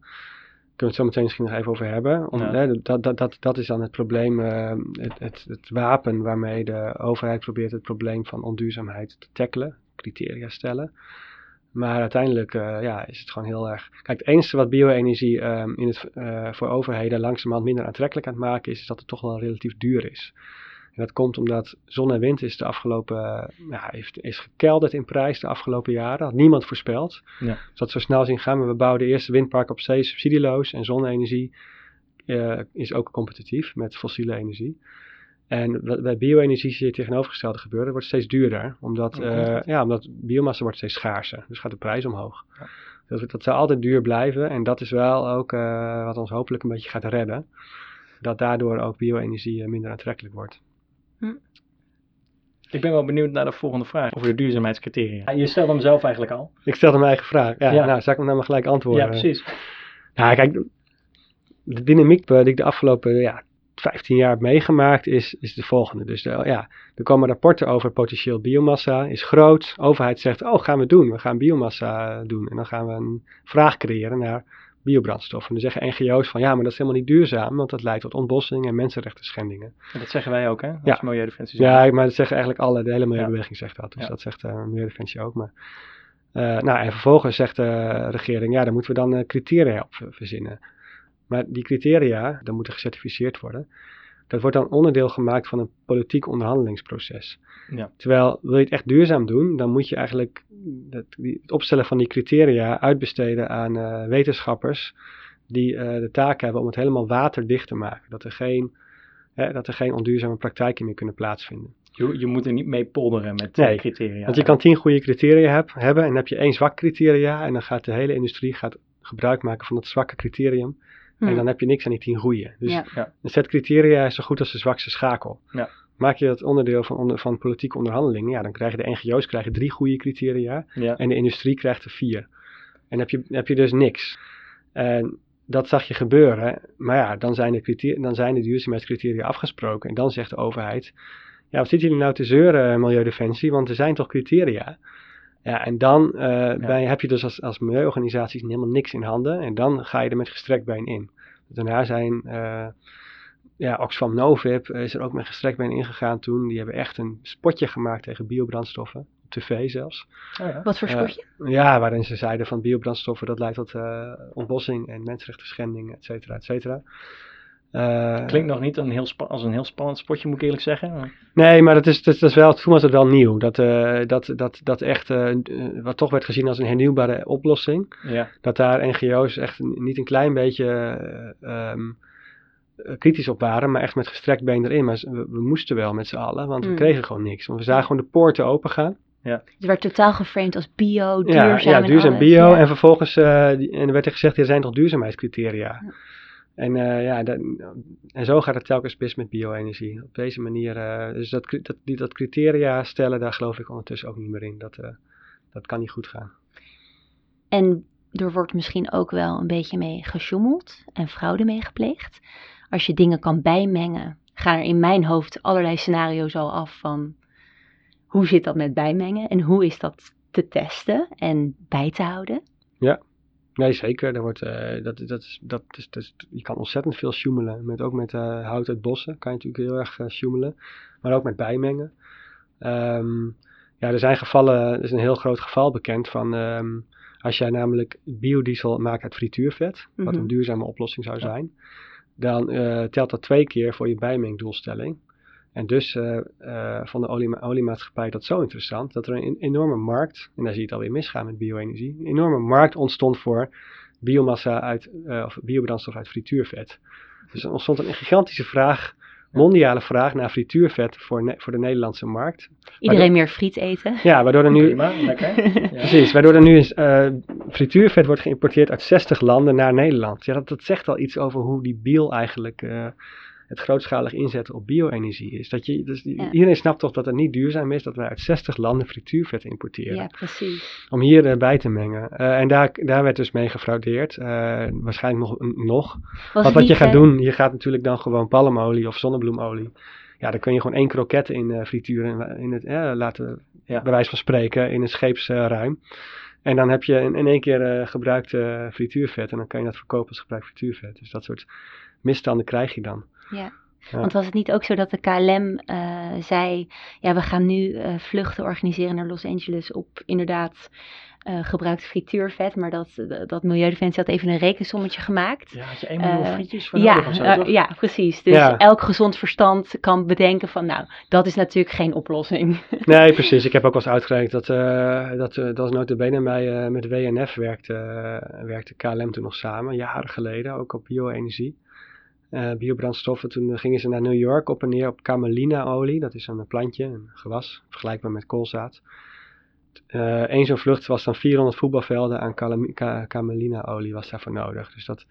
Speaker 3: kunnen we het zo meteen misschien nog even over hebben. Om, hè, dat, dat, dat, dat is dan het probleem, uh, het, het, het, wapen waarmee de overheid probeert het probleem van onduurzaamheid te tackelen, criteria stellen. Maar uiteindelijk uh, ja, is het gewoon heel erg. Kijk, het enige wat bio-energie um, in het, uh, voor overheden langzamerhand minder aantrekkelijk aan het maken is, is dat het toch wel relatief duur is. En dat komt omdat zon en wind is de afgelopen, uh, ja, heeft, is gekelderd in prijs de afgelopen jaren. Had niemand voorspeld. Ja. Dus dat zo snel zien gaan. Maar we bouwen de eerste windpark op zee subsidieloos. En zonne-energie is ook competitief met fossiele energie. En bij bio-energie zie je het tegenovergestelde gebeuren. Het wordt steeds duurder, omdat, uh, ja, omdat biomassa wordt steeds schaarser. Dus gaat de prijs omhoog. Ja. Dat, dat zal altijd duur blijven. En dat is wel ook uh, wat ons hopelijk een beetje gaat redden. Dat daardoor ook bio-energie uh, minder aantrekkelijk wordt. Hm.
Speaker 1: Ik ben wel benieuwd naar de volgende vraag over de duurzaamheidscriteria. Je stelde hem zelf eigenlijk al.
Speaker 3: Ik stelde mijn eigen vraag. Ja, ja. Nou, zal ik hem nou maar gelijk antwoorden?
Speaker 1: Ja, precies.
Speaker 3: Nou, kijk, de dynamiek die ik de afgelopen ja, 15 jaar heb meegemaakt, is, is de volgende. Dus de, ja, er komen rapporten over potentieel biomassa, is groot. De overheid zegt, oh gaan we doen, we gaan biomassa doen. En dan gaan we een vraag creëren naar biobrandstof. En dan zeggen NGO's van, ja, maar dat is helemaal niet duurzaam, want dat leidt tot ontbossing en mensenrechten schendingen.
Speaker 1: En dat zeggen wij ook, hè? Als
Speaker 3: ja.
Speaker 1: Milieudefensie.
Speaker 3: Ja, maar dat zeggen eigenlijk alle, de hele milieubeweging zegt dat. Dus ja. dat zegt uh, Milieudefensie ook. Maar, uh, nou, en vervolgens zegt de regering, ja, daar moeten we dan uh, criteria op verzinnen. Maar die criteria, dan moeten gecertificeerd worden. Dat wordt dan onderdeel gemaakt van een politiek onderhandelingsproces. Ja. Terwijl wil je het echt duurzaam doen, dan moet je eigenlijk het, het opstellen van die criteria uitbesteden aan uh, wetenschappers die uh, de taak hebben om het helemaal waterdicht te maken. Dat er geen, hè, dat er geen onduurzame praktijken meer kunnen plaatsvinden.
Speaker 1: Je, je moet er niet mee polderen met nee, criteria.
Speaker 3: Want je kan tien goede criteria heb, hebben en dan heb je één zwak criteria en dan gaat de hele industrie gaat gebruik maken van het zwakke criterium. En hm. dan heb je niks aan die tien goede. Dus ja. een set criteria is zo goed als de zwakste schakel. Ja. Maak je dat onderdeel van, onder, van politieke onderhandelingen, ja, dan krijgen de NGO's krijgen drie goede criteria en de industrie krijgt er vier. En heb je, heb je dus niks. En dat zag je gebeuren, maar ja, dan zijn de, criteria, dan zijn de duurzaamheidscriteria afgesproken. En dan zegt de overheid, ja, wat zitten jullie nou te zeuren, Milieudefensie, want er zijn toch criteria? Ja, en dan uh, ja. heb je dus als, als milieuorganisaties helemaal niks in handen. En dan ga je er met gestrekt been in. Daarna zijn, uh, ja, Oxfam Novib is er ook met gestrekt been ingegaan toen. Die hebben echt een spotje gemaakt tegen biobrandstoffen. Op tv zelfs.
Speaker 2: Oh ja. Wat voor spotje?
Speaker 3: Uh, ja, waarin ze zeiden van biobrandstoffen dat leidt tot ontbossing en mensenrechten schendingen, et cetera, et cetera.
Speaker 1: Uh, Klinkt nog niet een heel als een heel spannend spotje, moet ik eerlijk zeggen.
Speaker 3: Nee, maar dat is, dat, dat is wel, toen was het wel nieuw. Dat, uh, dat, dat, dat echt, uh, wat toch werd gezien als een hernieuwbare oplossing. Ja. Dat daar NGO's echt niet een klein beetje um, kritisch op waren, maar echt met gestrekt been erin. Maar we, we moesten wel met z'n allen, want mm. we kregen gewoon niks. Want we zagen gewoon de poorten open gaan.
Speaker 2: Ja. Het werd totaal geframed als bio, duurzaam.
Speaker 3: Ja, ja duurzaam en bio. Ja. En vervolgens en er werd er gezegd, er zijn toch duurzaamheidscriteria. Ja. En, uh, ja, dat, en zo gaat het telkens mis met bio-energie. Op deze manier, uh, dus dat, dat, die, dat criteria stellen, daar geloof ik ondertussen ook niet meer in. Dat, uh, dat kan niet goed gaan.
Speaker 2: En er wordt misschien ook wel een beetje mee gesjoemeld en fraude mee gepleegd. Als je dingen kan bijmengen, gaan er in mijn hoofd allerlei scenario's al af van hoe zit dat met bijmengen en hoe is dat te testen en bij te houden.
Speaker 3: Ja, Nee, zeker. Er wordt, uh, dat, dat is, dat is, dat is, je kan ontzettend veel sjoemelen. Met, ook met uh, hout uit bossen kan je natuurlijk heel erg uh, sjoemelen. Maar ook met bijmengen. Um, ja, er zijn gevallen, er is een heel groot geval bekend van... Um, als jij namelijk biodiesel maakt uit frituurvet, wat een mhm. duurzame oplossing zou zijn... dan telt dat twee keer voor je bijmengdoelstelling. En dus uh, uh, vond de olie, oliemaatschappij dat zo interessant dat er een enorme markt, en daar zie je het alweer misgaan met bio-energie, een enorme markt ontstond voor biomassa uit, uh, of biobrandstof uit frituurvet. Dus er ontstond een gigantische vraag, mondiale vraag naar frituurvet voor, voor de Nederlandse markt.
Speaker 2: Iedereen meer friet eten.
Speaker 3: Ja, waardoor er nu. Prima, lekker. [LAUGHS] Ja. Precies, waardoor er nu frituurvet wordt geïmporteerd uit 60 landen naar Nederland. Ja, dat, dat zegt al iets over hoe die biel eigenlijk het grootschalig inzetten op bio-energie is. Dat je, dus Iedereen snapt toch dat het niet duurzaam is dat wij uit 60 landen frituurvet importeren.
Speaker 2: Ja, precies.
Speaker 3: Om hier uh, bij te mengen. Uh, en daar, daar werd dus mee gefraudeerd. Uh, waarschijnlijk nog. nog. Want wat je gaat doen, je gaat natuurlijk dan gewoon palmolie of zonnebloemolie. Ja, dan kun je gewoon één kroket in frituren in het, laten, ja. bij wijze van spreken, in een scheepsruim. En dan heb je in, in één keer gebruikt frituurvet en dan kan je dat verkopen als gebruikt frituurvet. Dus dat soort misstanden krijg je dan. Ja. Ja.
Speaker 2: Want was het niet ook zo dat de KLM eh, zei, ja, we gaan nu eh, vluchten organiseren naar Los Angeles op inderdaad eh, gebruikt frituurvet, maar dat, dat Milieudefensie had even een rekensommetje gemaakt.
Speaker 1: Ja, had je 1 miljoen frietjes voor
Speaker 2: Ja,
Speaker 1: zo, toch?
Speaker 2: ja, precies. Dus
Speaker 3: Ja.
Speaker 2: elk gezond verstand kan bedenken van, nou, dat is natuurlijk geen oplossing. [LAUGHS]
Speaker 3: Nee, precies. Ik heb ook wel eens uitgerekend dat, dat, dat was notabene bij, eh, met WNF werkte, werkte KLM toen nog samen, jaren geleden, ook op bio-energie. Eh, biobrandstoffen. Toen gingen ze naar New York op en neer op camelina-olie. Dat is een plantje, een gewas, vergelijkbaar met koolzaad. Eén zo'n vlucht was dan 400 voetbalvelden aan camelina-olie was daarvoor nodig. Dus dat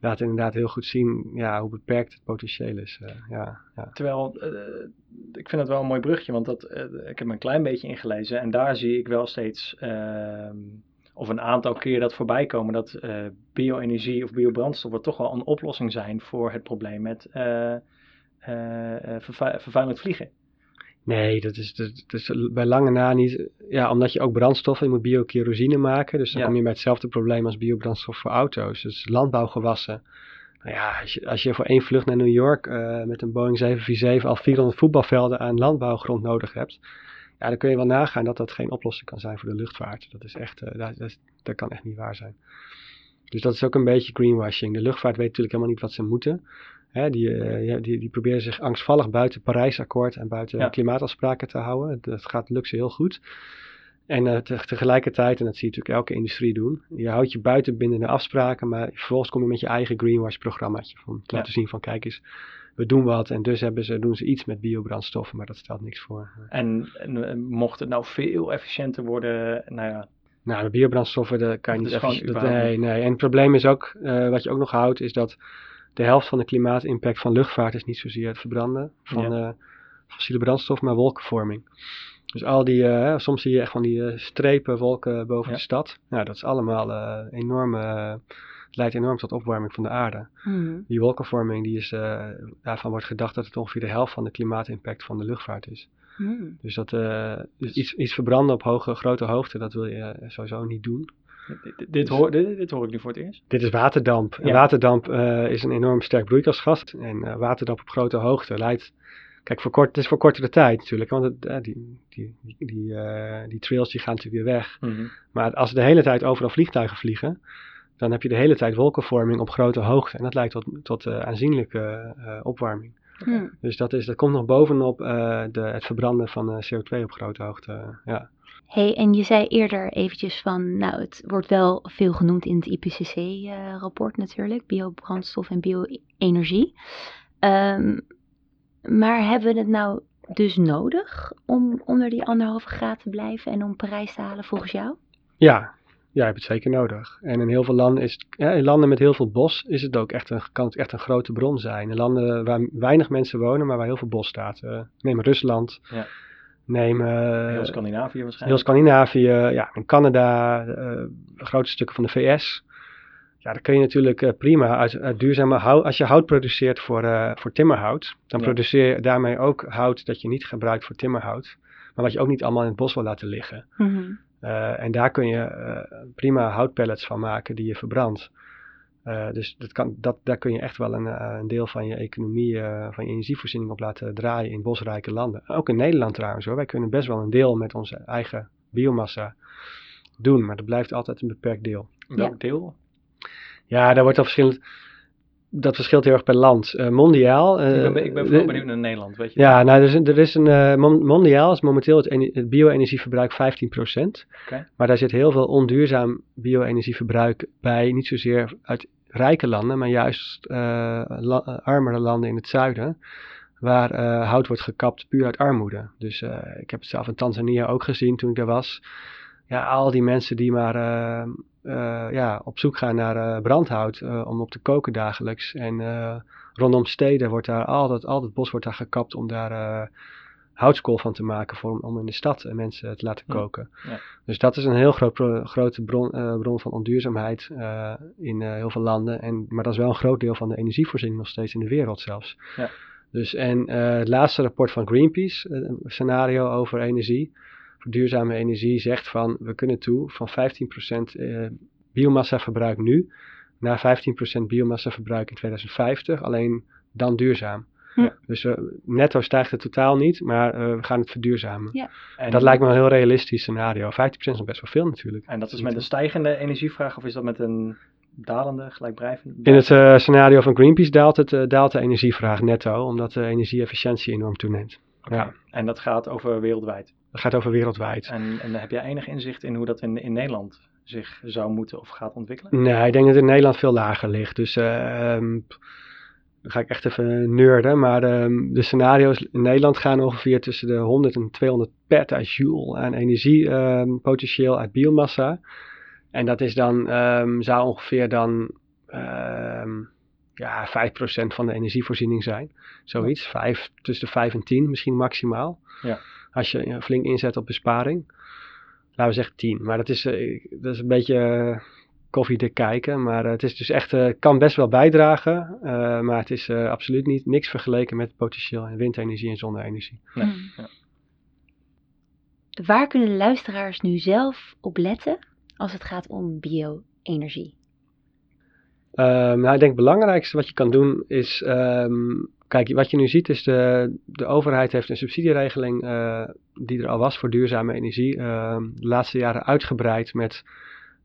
Speaker 3: laat inderdaad heel goed zien ja, hoe beperkt het potentieel is. eh, ja, ja.
Speaker 1: Terwijl, eh, ik vind het wel een mooi brugje, want dat, eh, ik heb me een klein beetje ingelezen en daar zie ik wel steeds, ehm, of een aantal keer dat voorbij komen, dat eh, bio-energie of biobrandstoffen toch wel een oplossing zijn voor het probleem met eh, vervu- vervuilend vliegen.
Speaker 3: Nee, dat is, dat, is bij lange na niet. Ja, omdat je ook brandstoffen, je moet biokerosine maken. Dus dan
Speaker 1: Ja.
Speaker 3: kom je bij hetzelfde probleem als biobrandstof voor auto's. Dus landbouwgewassen. Nou ja, als je, als je voor één vlucht naar New York met een Boeing 747 al 400 voetbalvelden aan landbouwgrond nodig hebt. Ja, dan kun je wel nagaan dat dat geen oplossing kan zijn voor de luchtvaart. Dat is echt, eh, dat, dat, kan echt niet waar zijn. Dus dat is ook een beetje greenwashing. De luchtvaart weet natuurlijk helemaal niet wat ze moeten. Hè, die, eh, die, die proberen zich angstvallig buiten Parijsakkoord en buiten
Speaker 1: Ja.
Speaker 3: klimaatafspraken te houden. Dat gaat lukt ze heel goed. En eh, te- tegelijkertijd, en dat zie je natuurlijk elke industrie doen, je houdt je buiten binnen de afspraken, maar vervolgens kom je met je eigen greenwash-programmaatje. Om te
Speaker 1: Ja.
Speaker 3: laten zien van, kijk eens, we doen wat en dus hebben ze, doen ze iets met biobrandstoffen, maar dat stelt niks voor.
Speaker 1: En, en, mocht het nou veel efficiënter worden, nou ja,
Speaker 3: Nou, de biobrandstoffen, daar kan je
Speaker 1: Dat
Speaker 3: niet dat-
Speaker 1: überhaupt
Speaker 3: nee, nee. En het probleem is ook, eh, wat je ook nog houdt, is dat de helft van de klimaatimpact van luchtvaart is niet zozeer het verbranden van eh, fossiele brandstof, maar wolkenvorming. Dus al die, eh, soms zie je echt van die strepen wolken boven
Speaker 1: Ja.
Speaker 3: de stad. Nou, dat is allemaal enorme, het leidt enorm tot opwarming van de aarde.
Speaker 2: Mhm.
Speaker 3: Die wolkenvorming, die is, eh, daarvan wordt gedacht dat het ongeveer de helft van de klimaatimpact van de luchtvaart is.
Speaker 2: Mhm.
Speaker 3: Dus dat eh, dus iets, iets verbranden op hoge, grote hoogte, dat wil je eh, sowieso niet doen.
Speaker 1: dit, hoor, dit, dit hoor ik nu voor het eerst.
Speaker 3: Dit is waterdamp. En waterdamp eh, is een enorm sterk broeikasgas. En eh, waterdamp op grote hoogte leidt. Kijk, voor kort, het is voor kortere tijd natuurlijk. Want het, die, die, die, die, eh, die trails die gaan natuurlijk weer weg.
Speaker 1: Mhm.
Speaker 3: Maar als de hele tijd overal vliegtuigen vliegen. Dan heb je de hele tijd wolkenvorming op grote hoogte. En dat leidt tot, tot eh, aanzienlijke eh, opwarming.
Speaker 2: Mhm.
Speaker 3: Dus dat, is, dat komt nog bovenop eh, de, het verbranden van eh, CO2 op grote hoogte. ja.
Speaker 2: Hey, en je zei eerder eventjes van, nou, het wordt wel veel genoemd in het IPCC-rapport natuurlijk, biobrandstof en bio-energie. Ehm, maar hebben we het nou dus nodig om onder die anderhalve graad te blijven en om Parijs te halen volgens jou?
Speaker 3: Ja, ja, je hebt het zeker nodig. En in heel veel landen is het, ja, in landen met heel veel bos is het ook echt een, kan het echt een grote bron zijn. In landen waar weinig mensen wonen, maar waar heel veel bos staat. Eh, neem Rusland.
Speaker 1: Ja.
Speaker 3: Neem eh,
Speaker 1: Heel Scandinavië
Speaker 3: heel
Speaker 1: waarschijnlijk.
Speaker 3: Scandinavië, ja, in Canada, eh, grote stukken van de VS. Ja, dan kun je natuurlijk prima uit, uit duurzame hout, als je hout produceert voor, eh, voor timmerhout, dan
Speaker 1: Ja.
Speaker 3: produceer je daarmee ook hout dat je niet gebruikt voor timmerhout, maar wat je ook niet allemaal in het bos wil laten liggen. Eh, en daar kun je eh, prima houtpellets van maken die je verbrandt. Eh, dus dat kan, dat, daar kun je echt wel een, eh, een deel van je economie, eh, van je energievoorziening op laten draaien in bosrijke landen. Ook in Nederland trouwens hoor. Wij kunnen best wel een deel met onze eigen biomassa doen, maar dat blijft altijd een beperkt deel.
Speaker 1: Welk deel?
Speaker 3: Ja, daar wordt al verschillend. Dat verschilt heel erg per land. Eh, mondiaal. eh,
Speaker 1: ik ben, ik ben vooral benieuwd naar Nederland, weet je.
Speaker 3: ja, nou, er is een, er is een eh, mon- mondiaal is momenteel het, ene- het bio-energieverbruik 15%.
Speaker 1: Oké.
Speaker 3: Maar daar zit heel veel onduurzaam bio-energieverbruik bij. Niet zozeer uit rijke landen, maar juist eh, la- eh, armere landen in het zuiden. Waar eh, hout wordt gekapt puur uit armoede. Dus eh, ik heb het zelf in Tanzania ook gezien toen ik daar was. Ja, al die mensen die maar eh, eh, ja, op zoek gaan naar eh, brandhout eh, om op te koken dagelijks. En eh, rondom steden wordt daar al dat, al dat bos wordt daar gekapt om daar eh, houtskool van te maken voor, om in de stad eh, mensen te laten koken.
Speaker 1: ja.
Speaker 3: Dus dat is een heel groot pro- grote bron, eh, bron van onduurzaamheid eh, in eh, heel veel landen. En, maar dat is wel een groot deel van de energievoorziening nog steeds in de wereld zelfs.
Speaker 1: Ja.
Speaker 3: Dus en eh, het laatste rapport van Greenpeace, eh, een scenario over energie, voor duurzame energie, zegt van we kunnen toe van 15% eh, biomassaverbruik nu naar 15% biomassaverbruik in 2050, alleen dan duurzaam. Dus eh, netto stijgt het totaal niet, maar eh, we gaan het verduurzamen.
Speaker 2: Ja.
Speaker 1: En,
Speaker 3: Dat lijkt me een heel realistisch scenario. 15% is nog best wel veel natuurlijk.
Speaker 1: En dat is met een stijgende energievraag of is dat met een dalende, gelijkblijvende?
Speaker 3: In het eh, scenario van Greenpeace daalt, het, daalt de energievraag netto, omdat de energieefficiëntie enorm toeneemt. Ja.
Speaker 1: En dat gaat over wereldwijd.
Speaker 3: Dat gaat over wereldwijd.
Speaker 1: En, en heb jij enig inzicht in hoe dat in, in Nederland zich zou moeten of gaat ontwikkelen?
Speaker 3: Nee, ik denk dat het in Nederland veel lager ligt. Dus eh, ehm, dan ga ik echt even nerden. Maar ehm, de scenario's in Nederland gaan ongeveer tussen de 100 en 200 petajoule aan energiepotentieel uit biomassa. En dat is dan, ehm, zou ongeveer dan ehm, ja, 5% van de energievoorziening zijn. Zoiets, vijf, tussen de 5 en 10 misschien maximaal.
Speaker 1: Ja.
Speaker 3: Als je eh, flink inzet op besparing. Laten we zeggen 10. Maar dat is, eh, dat is een beetje eh, koffiedik kijken. Maar het is dus echt, eh, kan best wel bijdragen. eh, maar het is eh, absoluut niet niks vergeleken met het potentieel in windenergie en zonne-energie.
Speaker 1: Nee,
Speaker 2: Hmm.
Speaker 1: ja.
Speaker 2: Waar kunnen de luisteraars nu zelf op letten als het gaat om bio-energie?
Speaker 3: Ehm, nou, ik denk het belangrijkste wat je kan doen is. ehm, kijk, wat je nu ziet is de, de overheid heeft een subsidieregeling eh, die er al was voor duurzame energie. ehm, de laatste jaren uitgebreid met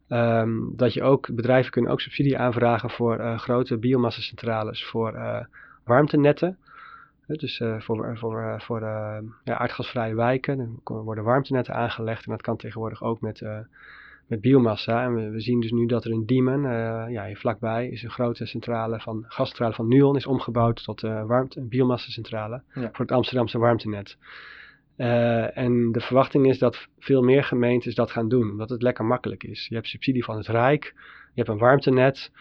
Speaker 3: ehm, dat je ook, bedrijven kunnen ook subsidie aanvragen voor eh, grote biomassacentrales, voor eh, warmtenetten. Eh, Dus eh, voor, voor, eh, voor eh, ja, aardgasvrije wijken ko- worden warmtenetten aangelegd en dat kan tegenwoordig ook met, eh, met biomassa. En we, we zien dus nu dat er in Diemen, eh, ja, hier vlakbij, is een grote centrale van, gascentrale van Nuon is omgebouwd tot eh warmte, een biomassacentrale
Speaker 1: Ja.
Speaker 3: voor het Amsterdamse warmtenet. Eh, en de verwachting is dat veel meer gemeentes dat gaan doen, omdat het lekker makkelijk is. Je hebt subsidie van het Rijk, je hebt een warmtenet.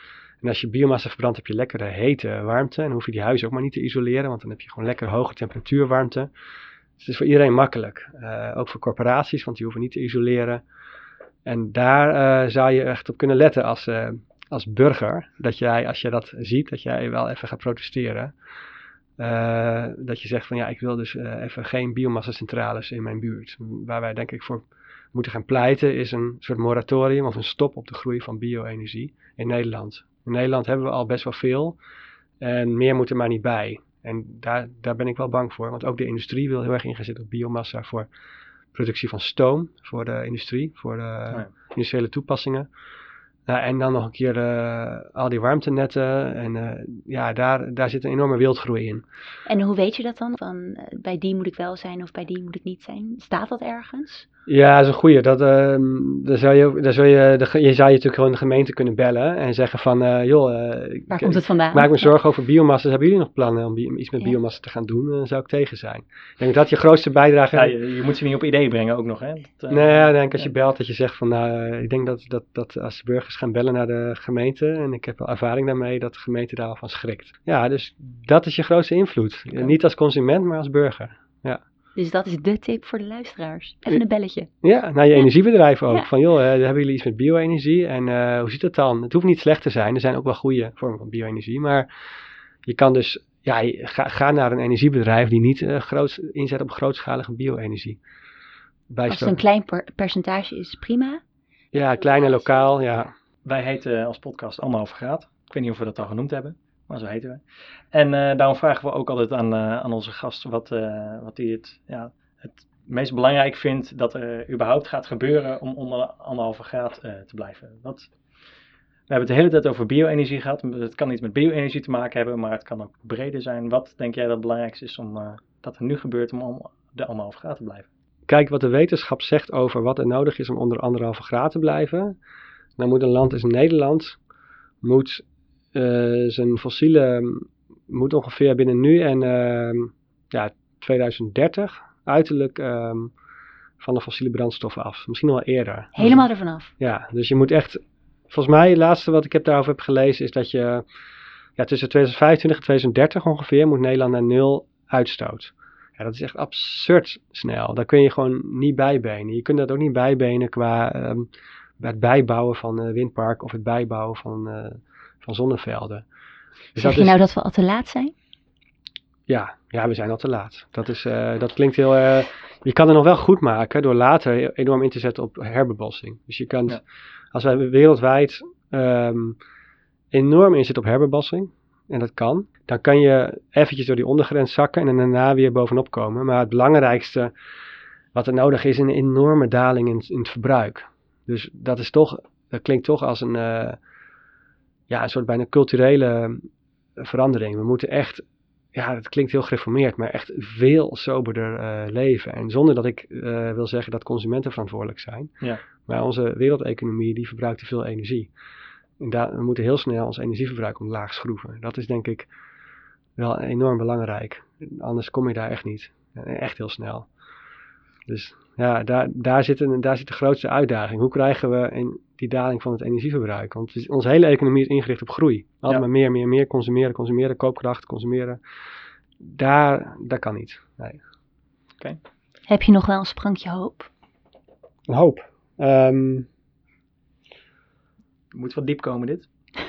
Speaker 3: En als je biomassa verbrandt, heb je lekkere hete warmte. En dan hoef je die huizen ook maar niet te isoleren, want dan heb je gewoon lekker hoge temperatuurwarmte. Dus het is voor iedereen makkelijk. Ook voor corporaties, want die hoeven niet te isoleren. En daar eh, zou je echt op kunnen letten als, eh, als burger. Dat jij, als je dat ziet, dat jij wel even gaat protesteren. Eh, dat je zegt van ja, ik wil dus even geen biomassa-centrales in mijn buurt. Waar wij denk ik voor moeten gaan pleiten is een soort moratorium of een stop op de groei van bio-energie in Nederland. In Nederland hebben we al best wel veel en meer moet er maar niet bij. En daar, daar ben ik wel bang voor, want ook de industrie wil heel erg ingezet op biomassa voor productie van stoom voor de industrie, voor de
Speaker 1: ja.
Speaker 3: industriële toepassingen. Nou, en dan nog een keer eh, al die warmtenetten. En eh, ja, daar, daar zit een enorme wildgroei in.
Speaker 2: En hoe weet je dat dan? Van eh, bij die moet ik wel zijn of bij die moet ik niet zijn? Staat dat ergens?
Speaker 3: Ja, dat is een goeie. Dat, ehm daar zou je, daar zou je, de, je zou je natuurlijk gewoon de gemeente kunnen bellen en zeggen van, eh, joh, eh,
Speaker 2: Waar komt het vandaan?
Speaker 3: maak me zorgen over biomassa. Hebben jullie nog plannen om iets met
Speaker 2: Ja.
Speaker 3: biomassa te gaan doen? Dan zou ik tegen zijn. Ik denk dat je grootste bijdrage...
Speaker 1: Ja, je, je moet ze niet op ideeën brengen ook nog, hè? Dat,
Speaker 3: Nee, ik denk als je belt dat je zegt van nou, eh, ik denk dat, dat, dat als de burgers gaan bellen naar de gemeente, en ik heb wel ervaring daarmee, dat de gemeente daar al van schrikt. Ja, dus dat is je grootste invloed. Niet als consument, maar als burger.
Speaker 2: Dus dat is de tip voor de luisteraars. Even een belletje.
Speaker 3: Ja, naar je energiebedrijf ook.
Speaker 2: Ja.
Speaker 3: Van joh, hebben jullie iets met bio-energie en eh, hoe zit het dan? Het hoeft niet slecht te zijn, er zijn ook wel goede vormen van bio-energie, maar je kan dus, ja, ga, ga naar een energiebedrijf die niet eh, groot, inzet op grootschalige bio-energie.
Speaker 2: Als het een klein per- percentage is, prima.
Speaker 3: Ja, klein en lokaal, ja.
Speaker 1: Wij heten als podcast Anderhalve Graad. Ik weet niet of we dat al genoemd hebben, maar zo heten we. En eh, daarom vragen we ook altijd aan, eh, aan onze gast wat, eh, wat hij het, ja, het meest belangrijk vindt dat er überhaupt gaat gebeuren om onder anderhalve graad te blijven. Wat, we hebben het de hele tijd over bio-energie gehad. Het kan iets met bio-energie te maken hebben, maar het kan ook breder zijn. Wat denk jij dat het belangrijkste is om, dat er nu gebeurt om, om de anderhalve graad te blijven?
Speaker 3: Kijk wat de wetenschap zegt over wat er nodig is om onder anderhalve graad te blijven. Dan moet een land als Nederland moet, eh, zijn fossiele moet ongeveer binnen nu en ehm, ja, 2030 uiterlijk ehm, van de fossiele brandstoffen af. Misschien nog wel eerder.
Speaker 2: Helemaal ervan af.
Speaker 3: Ja, dus je moet echt. Volgens mij, het laatste wat ik heb daarover heb gelezen, is dat je ja, tussen 2025 en 2030 ongeveer moet Nederland naar nul uitstoot. Ja, dat is echt absurd snel. Daar kun je gewoon niet bijbenen. Je kunt dat ook niet bijbenen qua ehm, het bijbouwen van eh, windparken of het bijbouwen van, eh, van zonnevelden. Dus
Speaker 2: Zeg
Speaker 3: dat
Speaker 2: je
Speaker 3: is-
Speaker 2: nou dat we al te laat zijn?
Speaker 3: ja, ja, we zijn al te laat. Dat, is, eh, dat klinkt heel. eh, je kan het nog wel goed maken door later enorm in te zetten op herbebossing. Dus je kan,
Speaker 1: Ja.
Speaker 3: als wij wereldwijd ehm, enorm inzetten op herbebossing. en dat kan, dan kan je eventjes door die ondergrens zakken en daarna weer bovenop komen. Maar het belangrijkste wat er nodig is, is een enorme daling in, in het verbruik. Dus dat is toch, dat klinkt toch als een, uh, ja, een soort bijna culturele verandering. We moeten echt, ja, dat klinkt heel gereformeerd, maar echt veel soberder uh, leven. En zonder dat ik uh, wil zeggen dat consumenten verantwoordelijk zijn.
Speaker 1: Ja.
Speaker 3: Maar onze wereldeconomie, die verbruikt te veel energie. En daar, we moeten heel snel ons energieverbruik omlaag schroeven. Dat is denk ik wel enorm belangrijk. Anders kom je daar echt niet. Echt heel snel. Dus ja, daar, daar, zit een, daar zit de grootste uitdaging. Hoe krijgen we in die daling van het energieverbruik? Want is, onze hele economie is ingericht op groei. Altijd
Speaker 1: Ja.
Speaker 3: maar meer, meer, meer consumeren, consumeren, koopkracht, consumeren. Daar, dat kan niet. Nee.
Speaker 2: Heb je nog wel een sprankje hoop?
Speaker 3: Een hoop. Ehm
Speaker 1: Moet wat diep komen dit.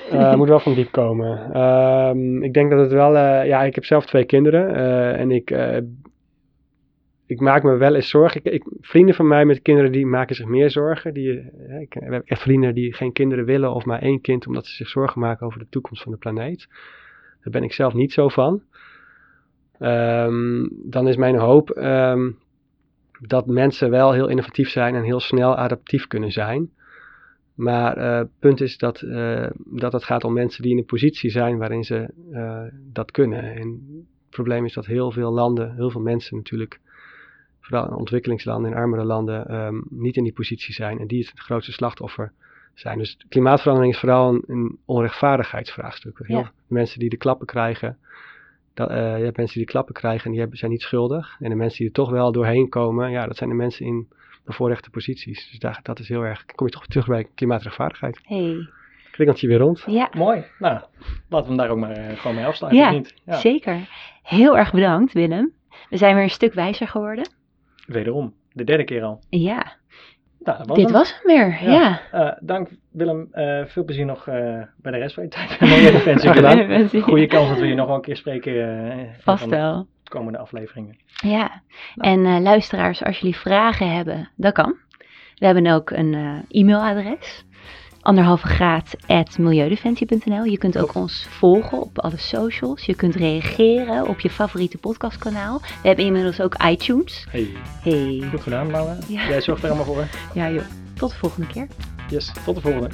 Speaker 3: Eh, [LAUGHS] moet wel van diep komen. Ehm, ik denk dat het wel. eh, ja, ik heb zelf twee kinderen. eh, en ik. Eh, ik maak me wel eens zorgen. Ik, vrienden van mij met kinderen die maken zich meer zorgen. Die, eh, ik heb echt vrienden die geen kinderen willen of maar één kind, omdat ze zich zorgen maken over de toekomst van de planeet. Daar ben ik zelf niet zo van. Ehm, dan is mijn hoop ehm, dat mensen wel heel innovatief zijn en heel snel adaptief kunnen zijn. Maar eh, het punt is dat, eh, dat het gaat om mensen die in een positie zijn waarin ze eh, dat kunnen. En het probleem is dat heel veel landen, heel veel mensen natuurlijk, vooral in ontwikkelingslanden, in armere landen, ehm, niet in die positie zijn. En die het grootste slachtoffer zijn. Dus klimaatverandering is vooral een, een onrechtvaardigheidsvraagstuk. Heel
Speaker 2: Ja.
Speaker 3: mensen die de klappen krijgen, dat, eh, je hebt mensen die de klappen krijgen en die hebben, zijn niet schuldig. En de mensen die er toch wel doorheen komen, ja, dat zijn de mensen in bevoorrechte posities. Dus daar, dat is heel erg, kom je toch terug bij klimaatrechtvaardigheid.
Speaker 2: Hey.
Speaker 3: Kringeltje weer rond.
Speaker 2: Ja,
Speaker 1: Mooi. Nou, laten we hem daar ook maar eh, gewoon mee afsluiten.
Speaker 2: Ja,
Speaker 1: of niet? Ja,
Speaker 2: zeker. Heel erg bedankt, Willem. We zijn weer een stuk wijzer geworden.
Speaker 1: Wederom. De derde keer al.
Speaker 2: Ja,
Speaker 1: Nou, was
Speaker 2: dit
Speaker 1: hem.
Speaker 2: was hem weer.
Speaker 1: Ja.
Speaker 2: Ja.
Speaker 1: Eh, dank Willem. Eh, veel plezier nog eh, bij de rest van je tijd. [LAUGHS] Mooie. Goede kans dat we je nog wel een keer spreken
Speaker 2: Vast
Speaker 1: van de
Speaker 2: wel.
Speaker 1: komende afleveringen.
Speaker 2: Ja, en eh, luisteraars, als jullie vragen hebben, dat kan. We hebben ook een e-mailadres. Anderhalve graad at milieudefensie.nl. Je kunt ook ons volgen op alle socials. Je kunt reageren op je favoriete podcastkanaal. We hebben inmiddels ook iTunes.
Speaker 1: Hey,
Speaker 2: Hey.
Speaker 1: goed gedaan Laura.
Speaker 2: Ja.
Speaker 1: Jij zorgt er allemaal voor.
Speaker 2: Ja joh. Tot de volgende keer.
Speaker 1: Yes, tot de volgende.